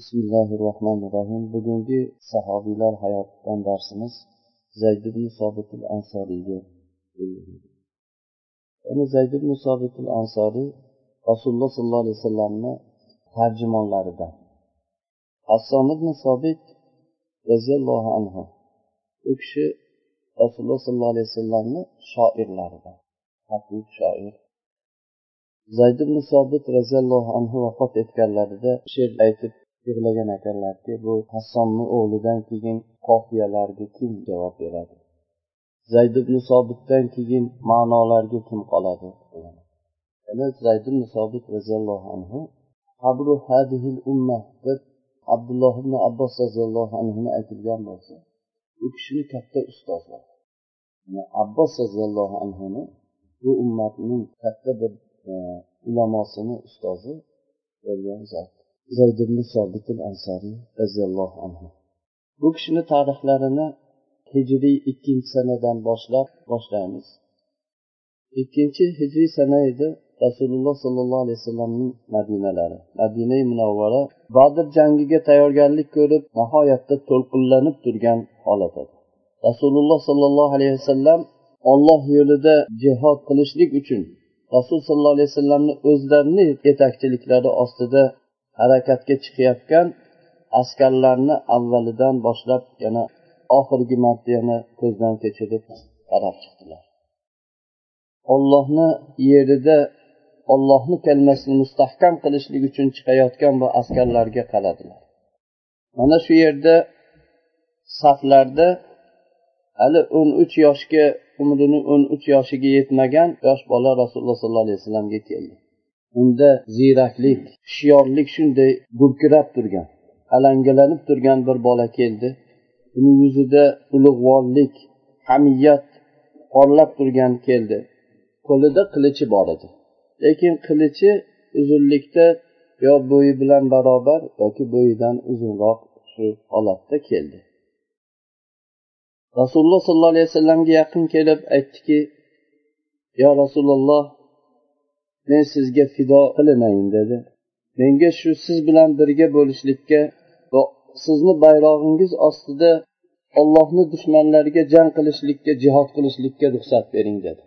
Bismillahirrahmanirrahim. Bugünkü sahabiler hayatından dersimiz Zeyd ibn Sabit'il Ansari'ye Yani Zeyd ibn Sabit'il Ansari Resulullah sallallahu aleyhi ve sellem'in tercümanlarıdan. Aslan ibn Sabit Reziyallahu anhu. Bu kişi Resulullah sallallahu aleyhi ve sellem'in şairlaridan. Hakik şair. Zayd ibn Sabit Reziyallahu anhu vafat etkenlerinde şiir aytib yig'lagan ekanlarki bu hassonni o'g'lidan keyin qofiyalarga kim javob beradi? Zayd ibn sobitdan keyin ma'nolarga kim qoladi? Yana zayd ibn sobit roziyallohu anhu qabru hadihil umma deb abdulloh ibn abbos roziyallohu anhuni aytilgan bo'lsa u kishini katta ustozlari abbos roziyallohu anhuni bu ummatning katta bir e, ulamosini ustozi bo'lgan zot. Zayd ibn sobit al ansariy roziyallohu anhu. Bu kishini tarixlarini hijriy ikkinchi sanadan boshlab boshlaymiz. Ikkinchi hijriy sana edi rasululloh sollallohu alayhi vasallamning madinalari. Madina munavvara badr jangiga tayyorgarlik ko'rib nihoyatda to'lqinlanib turgan holat edi. Rasululloh sollallohu alayhi vasallam olloh yo'lida jihod qilishlik uchun rasul sollallohu alayhi vasallamni o'zlarini yetakchiliklari ostida harakatga chiqayotgan askarlarni avvalidan boshlab yana oxirgi marta yana ko'zdan kechirib qarab chiqdilar. Ollohni yerida ollohni kalmasini mustahkam qilishlik uchun chiqayotgan bu askarlarga qaradilar. Mana shu yerda saflarda hali o'n uch yoshga umrini o'n uch yoshiga yetmagan yosh bola rasululloh sollallohu alayhi vasallamga keldi. Unda ziyraklik hushyorlik shunday gurkirab turgan alangalanib turgan bir bola keldi. Uni yuzida ulug'vorlik hamiyat porlab turgan keldi. Qo'lida qilichi bor edi. Lekin qilichi uzunlikda yo bo'yi bilan barobar yoki bo'yidan uzunroq shu holatda keldi. Rasululloh sollallohu alayhi vasallamga yaqin kelib aytdiki yo rasululloh men sizga fido qilinayin dedi. Menga shu siz bilan birga bo'lishlikka va sizni bayrog'ingiz ostida ollohni dushmanlariga jang qilishlikka jihod qilishlikka ruxsat bering dedi.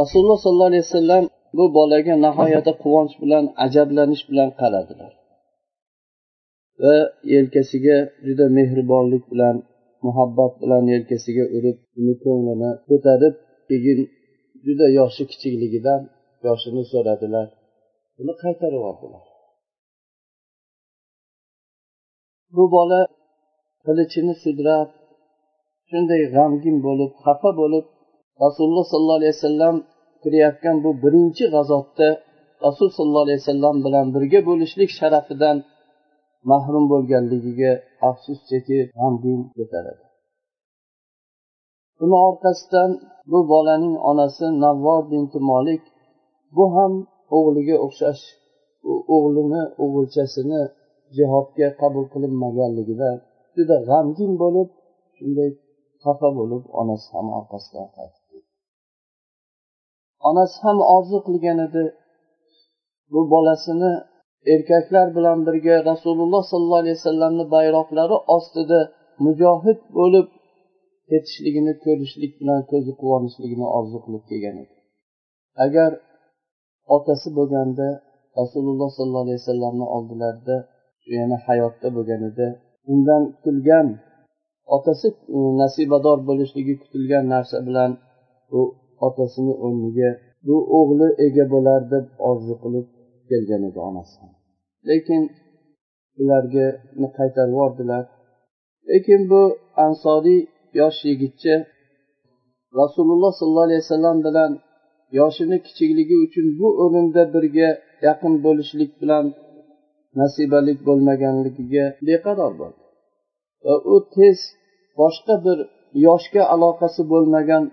Rasululloh sollallohu alayhi vasallam bu bolaga nihoyatda quvonch bilan ajablanish bilan qaradilar. Va yelkasiga juda mehribonlik bilan muhabbat bilan yelkasiga urib uni ko'nglini ko'tarib keyin juda yoshi kichikligidan yoshini so'radilar. Uni qaytarib yubordilar bu bola qilichini sudrab shunday g'amgin bo'lib xafa bo'lib rasululloh sollallohu alayhi vasallam kirayotgan bu birinchi g'azotda rasul sollallohu alayhi vasallam bilan birga bo'lishlik sharafidan mahrum bo'lganligiga afsus chekib g'amgin ko'taradi. Buni orqasidan bu bolaning onasi navvor binti molik bu ham o'g'liga o'xshash o'g'lini o'g'ilchasini jihodga qabul qilinmaganligidan juda g'amgin bo'lib shunday xafa bo'lib onasi ham orqasidan qaytib ketdi. Onasi ham orzu qilgan edi. Bu bolasini erkaklar bilan birga rasululloh sollallohu alayhi vasallamni bayroqlari ostida mujohid bo'lib ketishligini ko'rishlik bilan ko'zi quvonishligini orzu qilib kelgan edi. Agar otasi bo'lganda rasululloh sollallohu alayhi vasallamni oldilarida yana hayotda bo'lganida undan kutilgan otasi e, nasibador bo'lishligi kutilgan narsa bilan u otasini o'rniga bu o'g'li ega bo'lar deb orzu qilib kelgan edi onasi. Lekin ularga qaytarib yubordilar lekin bu ansoriy yosh yigitcha rasululloh sollallohu alayhi vasallam bilan yoshini kichikligi uchun bu o'rinda birga yaqin bo'lishlik bilan nasibalik bo'lmaganligiga beqaror bo'ldi. Va u tez boshqa bir yoshga aloqasi bo'lmagan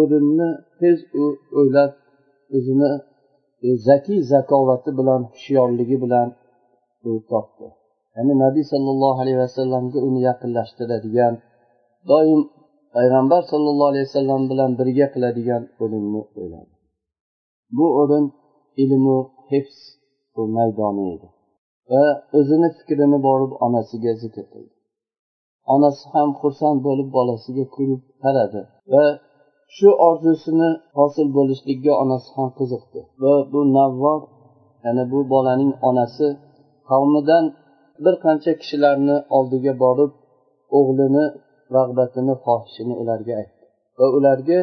o'rinni tez u o'ylab o'zini e, zakiy zakovati bilan hushyorligi bilan u topdi. Ya'ni nabiy sollallohu alayhi vasallamga uni yaqinlashtiradigan doim payg'ambar sollallohu alayhi vasallam bilan birga qiladigan o'rinni o'yladi. Bu o'rin ilmu hifz maydoni edi. Va o'zini fikrini borib onasiga zikr qildi. Onasi ham xursand bo'lib bolasiga kulib qaradi va shu orzusini hosil bo'lishligiga onasi ham qiziqdi. Va bu navvor ya'ni bu bolaning onasi qavmidan bir qancha kishilarni oldiga borib o'g'lini rag'batini xohishini ularga aytdi. Va ularga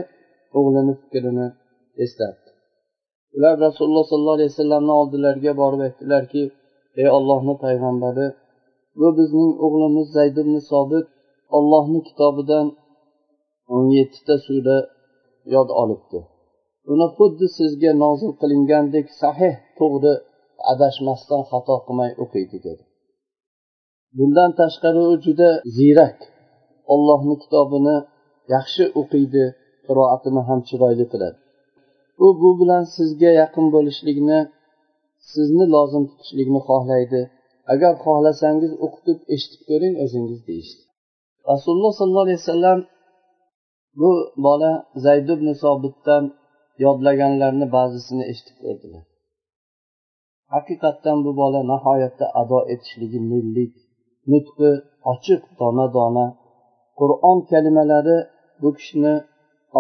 o'g'lini fikrini eslatdi. Ular rasululloh sollallohu alayhi vasallamni oldilariga borib aytdilarki ey ollohni payg'ambari bu bizning o'g'limiz zayd ibn sobit ollohni kitobidan o'n yettita sura yod olibdi. Uni xuddi sizga nozil qilingandek sahih to'g'ri adashmasdan xato qilmay o'qiydi dedi. Bundan tashqari u juda ziyrak ollohni kitobini yaxshi o'qiydi qiroatini ham chiroyli qiladi. U bu bilan sizga yaqin bo'lishlikni sizni lozim tutishlikni xohlaydi. Agar xohlasangiz o'qitib eshitib ko'ring o'zingiz deyishdi. Rasululloh sollallohu alayhi vasallam bu bola zayd ibn sobitdan yodlaganlarni ba'zisini eshitib ko'rdilar. Haqiqatdan bu bola nihoyatda ado etishligi millik nutqi ochiq dona dona qur'on kalimalari bu kishini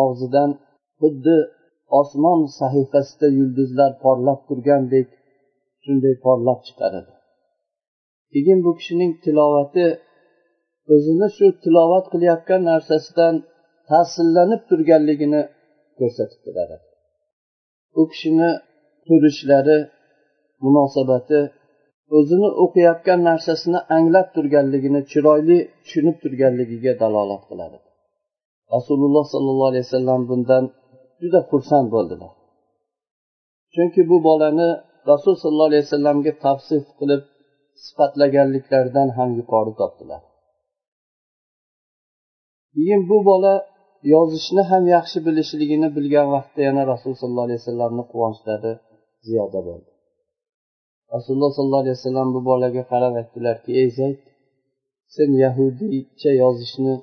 og'zidan xuddi osmon sahifasida yulduzlar porlab turgandek shunday porlab chiqaradi. Keyin bu kishining tilovati o'zini shu tilovat qilayotgan narsasidan ta'sirlanib turganligini ko'rsatib turadi. U kishini turishlari munosabati o'zini o'qiyotgan narsasini anglab turganligini chiroyli tushunib turganligiga dalolat qiladi. Rasululloh sollallohu alayhi vasallam bundan juda xursand bo'ldilar. Chunki bu bolani rasul sollallohu alayhi vasallamga tavsif qilib sifatlaganliklaridan ham yuqori topdilar. Keyin bu bola yozishni ham yaxshi bilishligini bilgan vaqtda yana rasululloh sollallohu alayhi vasallamni quvonchlari ziyoda bo'ldi. Rasululloh sollallohu alayhi vasallam bu bolaga qarab aytdilarki ey zayd sen yahudiycha yozishni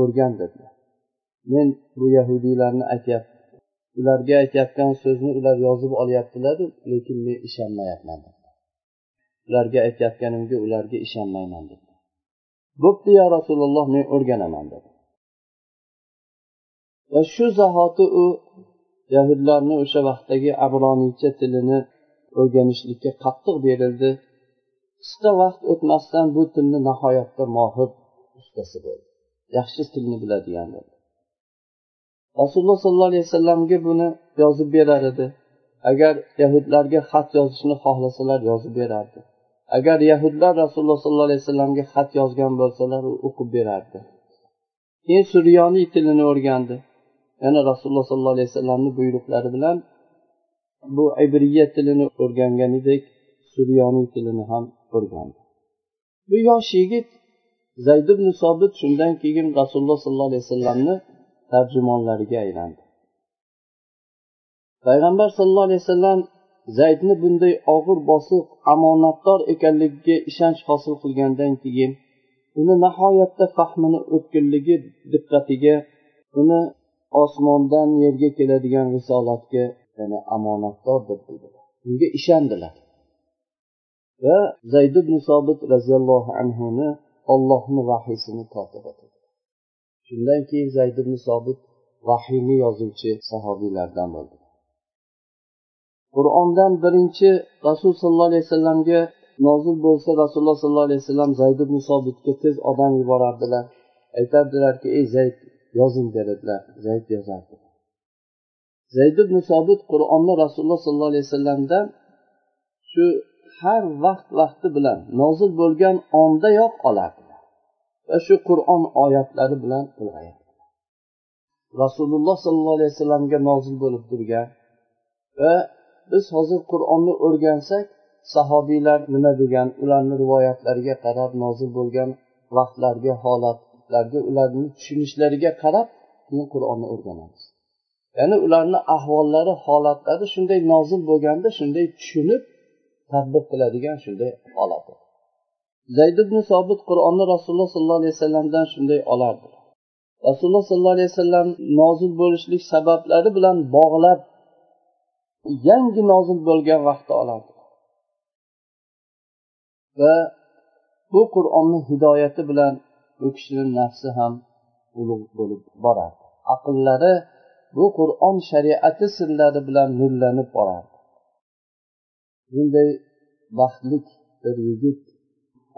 o'rgan dedilar. Men bu yahudiylarni aytyapman. Ularga aytayotgan so'zni ular yozib olyaptilaru lekin men ishonmayapman ularga aytayotganimga ularga ishonmayman dedi bo'pti yo rasululloh men o'rganaman dedi. Va shu zahoti u yahudlarni o'sha vaqtdagi abroniycha tilini o'rganishlikka qattiq berildi. Qisqa vaqt o'tmasdan bu tilni nihoyatda mohir ustasi bo'ldi. Yaxshi tilni biladigan bo'ldi. Rasululloh sollallohu alayhi vasallamga buni yozib berar edi. Agar yahudlarga xat yozishni xohlasalar yozib berardi. Agar yahudlar rasululloh sollallohu alayhi vasallamga xat yozgan bo'lsalar u o'qib berardi. Keyin suryoniy tilini o'rgandi. Yana rasululloh sollallohu alayhi vasallamni buyruqlari bilan bu ibriya tilini o'rganganidek suryoniy tilini ham o'rgandi. Bu yosh yigit zayd ibn sobit shundan keyin rasululloh sollallohu alayhi vasallamni tarjimonlariga aylandi. Payg'ambar sallallohu alayhi vasallam zaydni bunday og'ir bosiq omonatdor ekanligiga ishonch hosil qilgandan keyin uni nihoyatda fahmini o'tkirligi diqqatiga uni osmondan yerga keladigan risolatga ya'ni omonatdor deb bildilar unga ishondilar. Va zayd ibn sobit roziyallohu anhuni ollohni vahiysini tortib o'tadi shundan keyin zayd ibn sobit vahiyni yozuvchi sahobiylardan bo'ldi. Qur'ondan birinchi rasul sollallohu alayhi vasallamga nozil bo'lsa rasululloh sollallohu alayhi vasallam zayd ibn sobitga tez odam yuborardilar. Aytardilarki ey zayd yozing derdilar zayd yozardi. Zayd ibn sobit qur'onni rasululloh sollallohu alayhi vasallamdan shu har vaqt vaqti bilan nozil bo'lgan ondayoq olardilar. Va shu qur'on oyatlari bilan ulg'ayardilar rasululloh sollallohu alayhi vasallamga nozil bo'lib turgan va biz hozir qur'onni o'rgansak sahobiylar nima degan ularni rivoyatlariga qarab nozil bo'lgan vaqtlarga holatlarga ularni tushunishlariga qarab keyin qur'onni o'rganamiz. Ya'ni ularni ahvollari holatlari shunday nozil bo'lganda shunday tushunib tadbiq qiladigan shunday holat. Zayd ibn sobit qur'onni rasululloh sollallohu alayhi vasallamdan shunday olardi. Rasululloh sollallohu alayhi vasallam nozil bo'lishlik sabablari bilan bog'lab yangi nozil bo'lgan vaqtda olardi. Va bu qur'onni hidoyati bilan u kishini nafsi ham ulug' bo'lib borardi. Aqllari bu qur'on shariati sirlari bilan nurlanib borardi bunday baxtlik bir yigit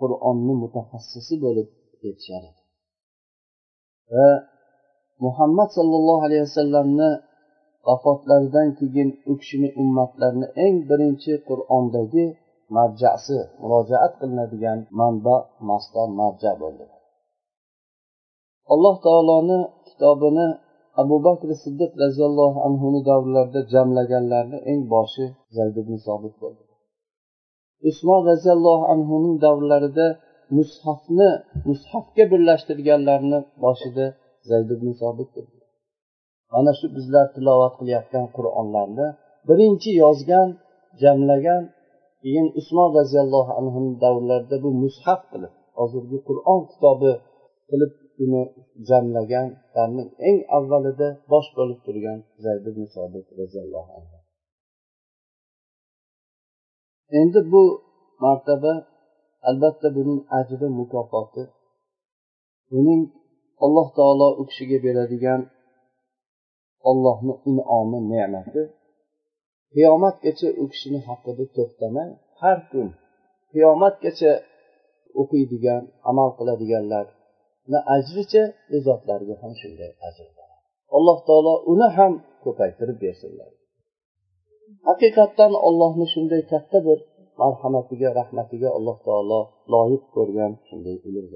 qur'onni mutaxassisi bo'lib ketishar edi. Va muhammad sollallohu alayhi vasallamni vafotlaridan keyin u kishini ummatlarini eng birinchi qur'ondagi marjasi murojaat qilinadigan manba masdar marja bo'ldi. Alloh taoloni kitobini abu bakr siddiq roziyallohu anhuni davrlarida jamlaganlarni eng boshi zayd ibn sobit bo'ldi. Usmon roziyallohu anhuning davrlarida mushafni mushafga birlashtirganlarni boshida zayd ibn sobit mana shu bizlar tilovat qilayotgan qur'onlarni birinchi yozgan jamlagan keyin usmon roziyallohu anhu davrlarida bu mushaf qilib hozirgi qur'on kitobi qilib uni jamlaganlarning eng avvalida bosh bo'lib turgan zayd ibn sobit roziyallohu anhu. Endi bu martaba albatta buning ajri mukofoti. Uning alloh taolo u kishiga beradigan ollohni in'omi ne'mati. Qiyomatgacha u kishini haqida to'xtamay har kun qiyomatgacha o'qiydigan amal qiladiganlar ajricha u zotlarga ham shunday ajr alloh taolo uni ham ko'paytirib bersinlar. Haqiqatdan ollohni shunday katta bir marhamatiga rahmatiga alloh taolo loyiq ko'rgan shunday ulug'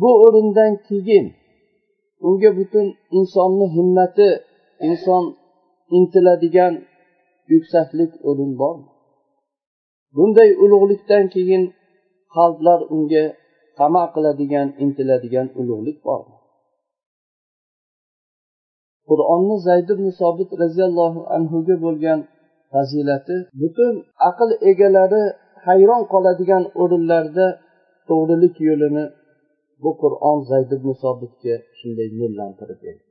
bu o'rindan keyin unga butun insonni himmati inson intiladigan yuksaklik o'rin bormi? Bunday ulug'likdan keyin qalblar unga tama qiladigan intiladigan ulug'lik bor. Qur'onni zayd ibn sobit roziyallohu anhuga bo'lgan fazilati butun aql egalari hayron qoladigan o'rinlarda to'g'rilik yo'lini bu qur'on zayd ibn sobitga shunday yo'llantirib berdi.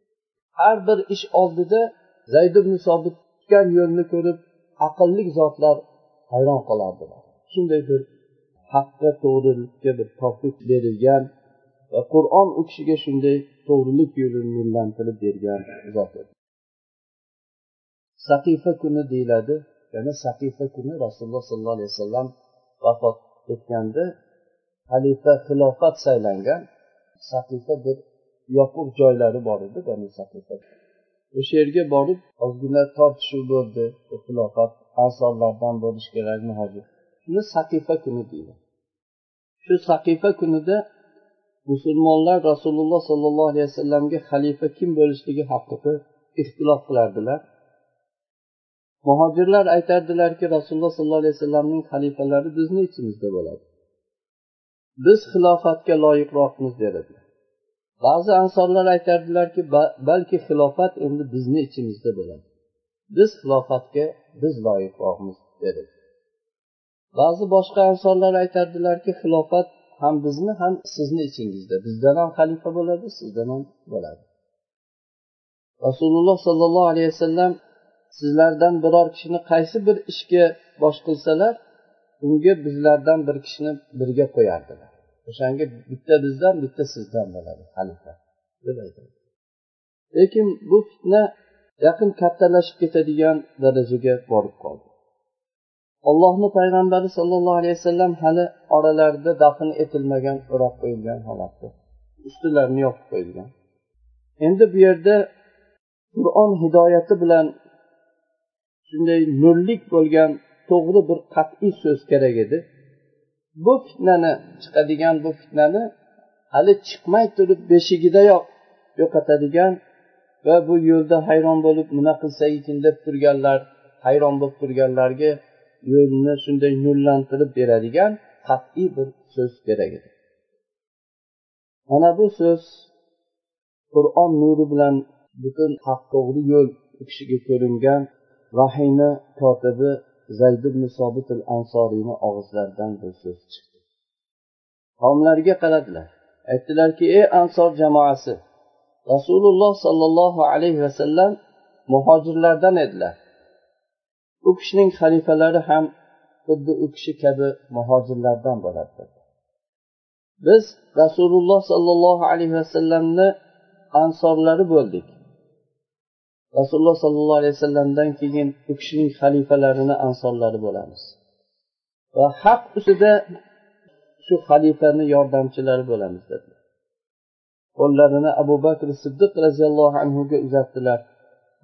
Har bir ish oldida zayd ibn sobit tutgan yo'lni ko'rib aqlli zotlar hayron qolardilar. Shunday bir haqqa to'g'rilikka bir topik berilgan va qur'on u kishiga shunday to'g'rilik yo'lini nurlantirib bergan zot edi. Saqifa kuni deyiladi ya'ni saqifa kuni rasululloh sollallohu alayhi vasallam vafot etganda xalifa xilofat saylangan saqifa bir yopiq joylari bor edi bani saqifa. O'sha yerga borib ozgina tortishuv bo'ldi xilofat ansorlardan bo'lishi kerak muhojir. Shuni saqifa kuni deydi. Shu saqifa kunida musulmonlar rasululloh sollallohu alayhi vasallamga xalifa kim bo'lishligi haqida ixtilof qilardilar. Muhojirlar aytardilarki rasululloh sollallohu alayhi vasallamning xalifalari bizni ichimizda bo'ladi. Biz xilofatga loyiqroqmiz dedilar ba'zi ansorlar aytardilarki balki xilofat endi bizni ichimizda bo'ladi. Biz xilofatga biz loyiqroqmiz dedi ba'zi boshqa ansonlar aytardilarki xilofat ham bizni ham sizni ichingizda bizdan ham xalifa bo'ladi sizdan ham bo'ladi. Rasululloh sollallohu alayhi vasallam sizlardan biror kishini qaysi bir ishga bosh qilsalar unga bizlardan bir kishini birga qo'yardilar. O'shanga bitta bizdan bitta sizdan bo'ladi xalifa deb aytadi. Lekin bu fitna yaqin kattalashib ketadigan darajaga borib qoldi. Allohni payg'ambari sollallohu alayhi vasallam hali oralarida dafn etilmagan o'rab qo'yilgan holatda. Ustilarini yopib qo'yilgan. Endi bu yerda qur'on hidoyati bilan shunday nurlik bo'lgan to'g'ri bir qat'iy so'z kerak edi. Bu fitnani chiqadigan bu fitnani hali chiqmay turib beshigidayoq yo'qotadigan va bu yo'lda hayron bo'lib nima qilsa ekan deb turganlar hayron bo'lib turganlarga yo'lni shunday nurlantirib beradigan qat'iy bir so'z kerak edi. Mana bu so'z qur'on nuri bilan butun haq to'g'ri yo'l u kishiga ko'ringan vahiyni kotibi zayd ibn sobit al ansoriyni og'izlaridan bu so'z chiqdi. Qavmlariga qaradilar aytdilarki ey ansor jamoasi rasululloh sollallohu alayhi vasallam muhojirlardan edilar. U kishining xalifalari ham xuddi u kishi kabi muhojirlardan bo'ladi biz rasululloh sollallohu alayhi vasallamni ansorlari bo'ldik. Rasululloh sollallohu alayhi vasallamdan keyin u kishining xalifalarini ansorlari bo'lamiz. Va haq ustida shu xalifani yordamchilari bo'lamiz dedilar. Qo'llarini abu bakr siddiq roziyallohu anhuga uzatdilar.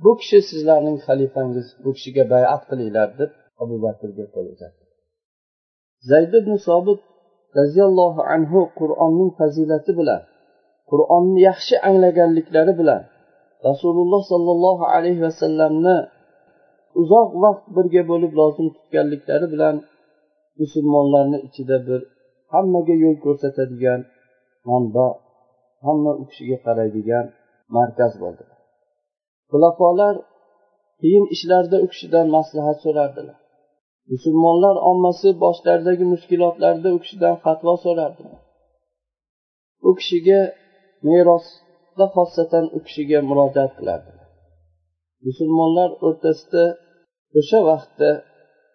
Bu kishi sizlarning xalifangiz bu kishiga bayat qilinglar deb abu bakrga qo'l uzatdi zayd ibn sobit roziyallohu anhu qur'onning fazilati bilan qur'onni yaxshi anglaganliklari bilan rasululloh sollallohu alayhi vasallamni uzoq vaqt birga bo'lib lozim tutganliklari bilan musulmonlarni ichida bir hammaga yo'l ko'rsatadigan manba hamma u kishiga qaraydigan markaz bo'ldi. Xulafolar qiyin ishlarda u kishidan maslahat so'rardilar. Musulmonlar ommasi boshlaridagi mushkulotlarda u kishidan fatvo so'rardilar. U kishiga merosda xossatan u kishiga murojaat qilardilar. Musulmonlar o'rtasida o'sha vaqtda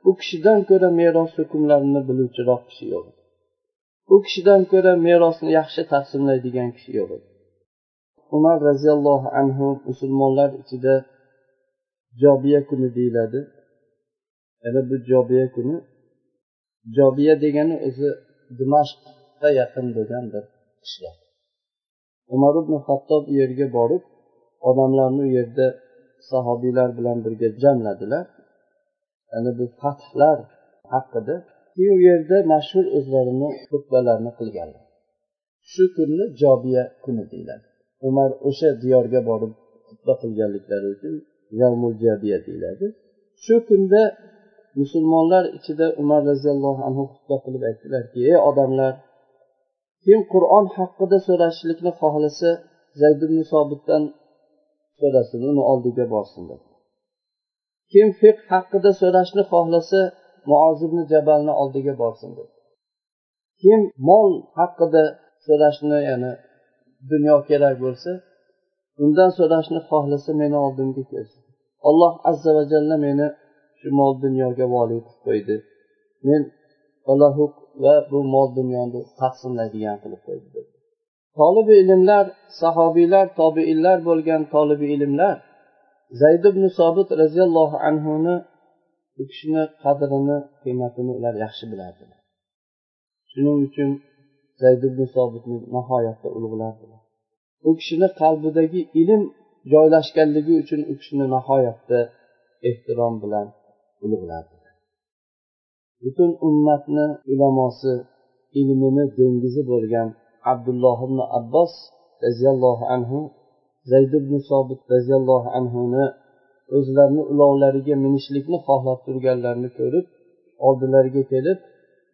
u kishidan ko'ra meros hukmlarini biluvchiroq kishi yo'q edi. U kishidan ko'ra merosni yaxshi taqsimlaydigan kishi yo'q edi. Umar roziyallohu anhu musulmonlar ichida jobiya kuni deyiladi. Yana bu jobiya kuni jobiya degani o'zi dimashqqa yaqin bo'lgan bir qishloq. Umar ibn hattob u yerga borib odamlarni u yerda sahobiylar bilan birga jamladilar. Ana bu fathlar haqida u yerda mashhur o'zlarini xutbalarni qilganlar. Shu kunni jobiya kuni deyiladi. Umar o'sha diyorga borib xutba qilganliklari uchun yavmujabiya deyiladi. Shu kunda musulmonlar ichida umar roziyallohu anhu xutba qilib aytdilarki ey odamlar kim qur'on haqida so'rashlikni xohlasa zayd ibn sobitdan so'rasin uni oldiga borsin kim fiq haqida so'rashni xohlasa muoz ibn jabalni oldiga borsin dedi. Kim mol haqida so'rashni ya'ni dunyo kerak bo'lsa undan so'rashni xohlasa meni oldimga kelsin. Alloh azza va jalla meni shu mol dunyoga voliy qilib qo'ydi. Men va bu mol dunyoni taqsimlaydigan qilib qo'ydi dedi. Tolibi ilmlar sahobiylar tobiinlar bo'lgan tolibi ilmlar zayd ibn sobit roziyallohu anhuni u kishini qadrini qiymatini ular yaxshi bilardilar. Shuning uchun zayd ibn sobitni nihoyatda ulug'lardilar. U kishini qalbidagi ilm joylashganligi uchun u kishini nihoyatda ehtirom bilan ulug'lardilar. Butun ummatni ulamosi ilmini dengizi bo'lgan abdulloh ibn abbos roziyallohu anhu zayd ibn sobit roziyallohu anhuni o'zlarini ulovlariga minishlikni xohlab turganlarini ko'rib oldilariga kelib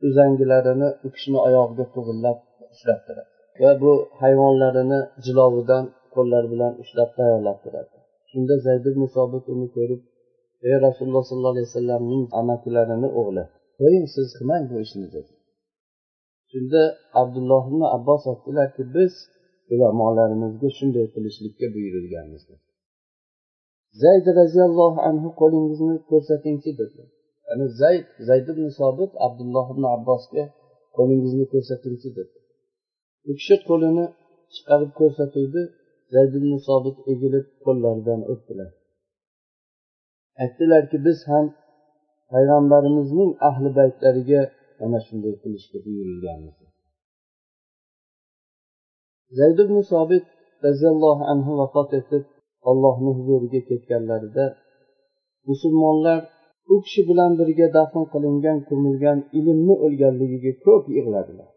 uzangilarini u kishini oyog'iga tug'illab ushlabdilar va bu hayvonlarini jilovidan qo'llari bilan ushlab tayyorlab turadi. Shunda zayd ibn sobit uni ko'rib ey rasululloh sollallohu alayhi vasallamning amakilarini o'g'li qo'ying siz qilmang bu ishni? dedi. Shunda abdulloh ibn abbos aytdilarki biz ulamolarimizga shunday qilishlikka buyurilganmiz. zayd roziyallohu anhu qo'lingizni ko'rsatingchi dedi. Ya'ni zayd zayd ibn sobit abdulloh ibn abbosga qo'lingizni ko'rsatingchi dedi. U kishi qo'lini chiqarib ko'rsatuvdi zayd ibn sobit egilib qo'llaridan o'pdilar aytdilarki biz ham payg'ambarimizning ahli baytlariga mana shunday qilishga buyurilganmiz. Zayd ibn sobit roziyallohu anhu vafot etib allohni huzuriga ketganlarida musulmonlar u kishi bilan birga dafn qilingan ko'milgan ilmni o'lganligiga ko'p yig'ladilar.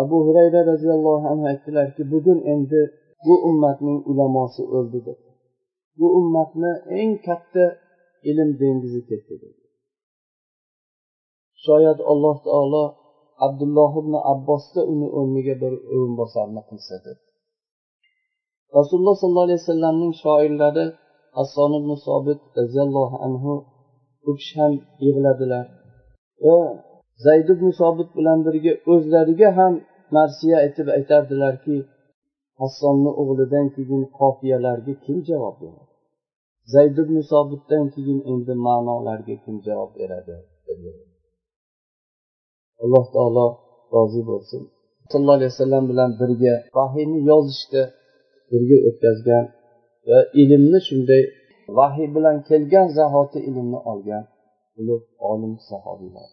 Abu hurayra roziyallohu anhu aytdilarki bugun endi bu ummatning ulamosi o'ldi dedi. Bu ummatni eng katta ilm dengizi ketdi dedi. Shoyat alloh taolo abdulloh ibn abbosda uni o'rniga bir o'rinbosarni qilsa dedi. Rasululloh sollallohu alayhi vasallamning shoirlari asson ibn sobit roziyallohu anhu u kishi ham yig'ladilar. Va zayd ibn sobit bilan birga o'zlariga ham marsiya aytib aytardilarki hassonni o'g'lidan keyin qofiyalarga kim javob beradi? Zayd ibn sobitdan keyin endi ma'nolarga kim javob beradi? alloh taolo rozi bo'lsin. Sallallohu alayhi vasallam bilan birga vahiyni yozishda birga o'tkazgan va ilmni shunday vahiy bilan kelgan zahoti ilmni olgan ulug' olim sahobiylar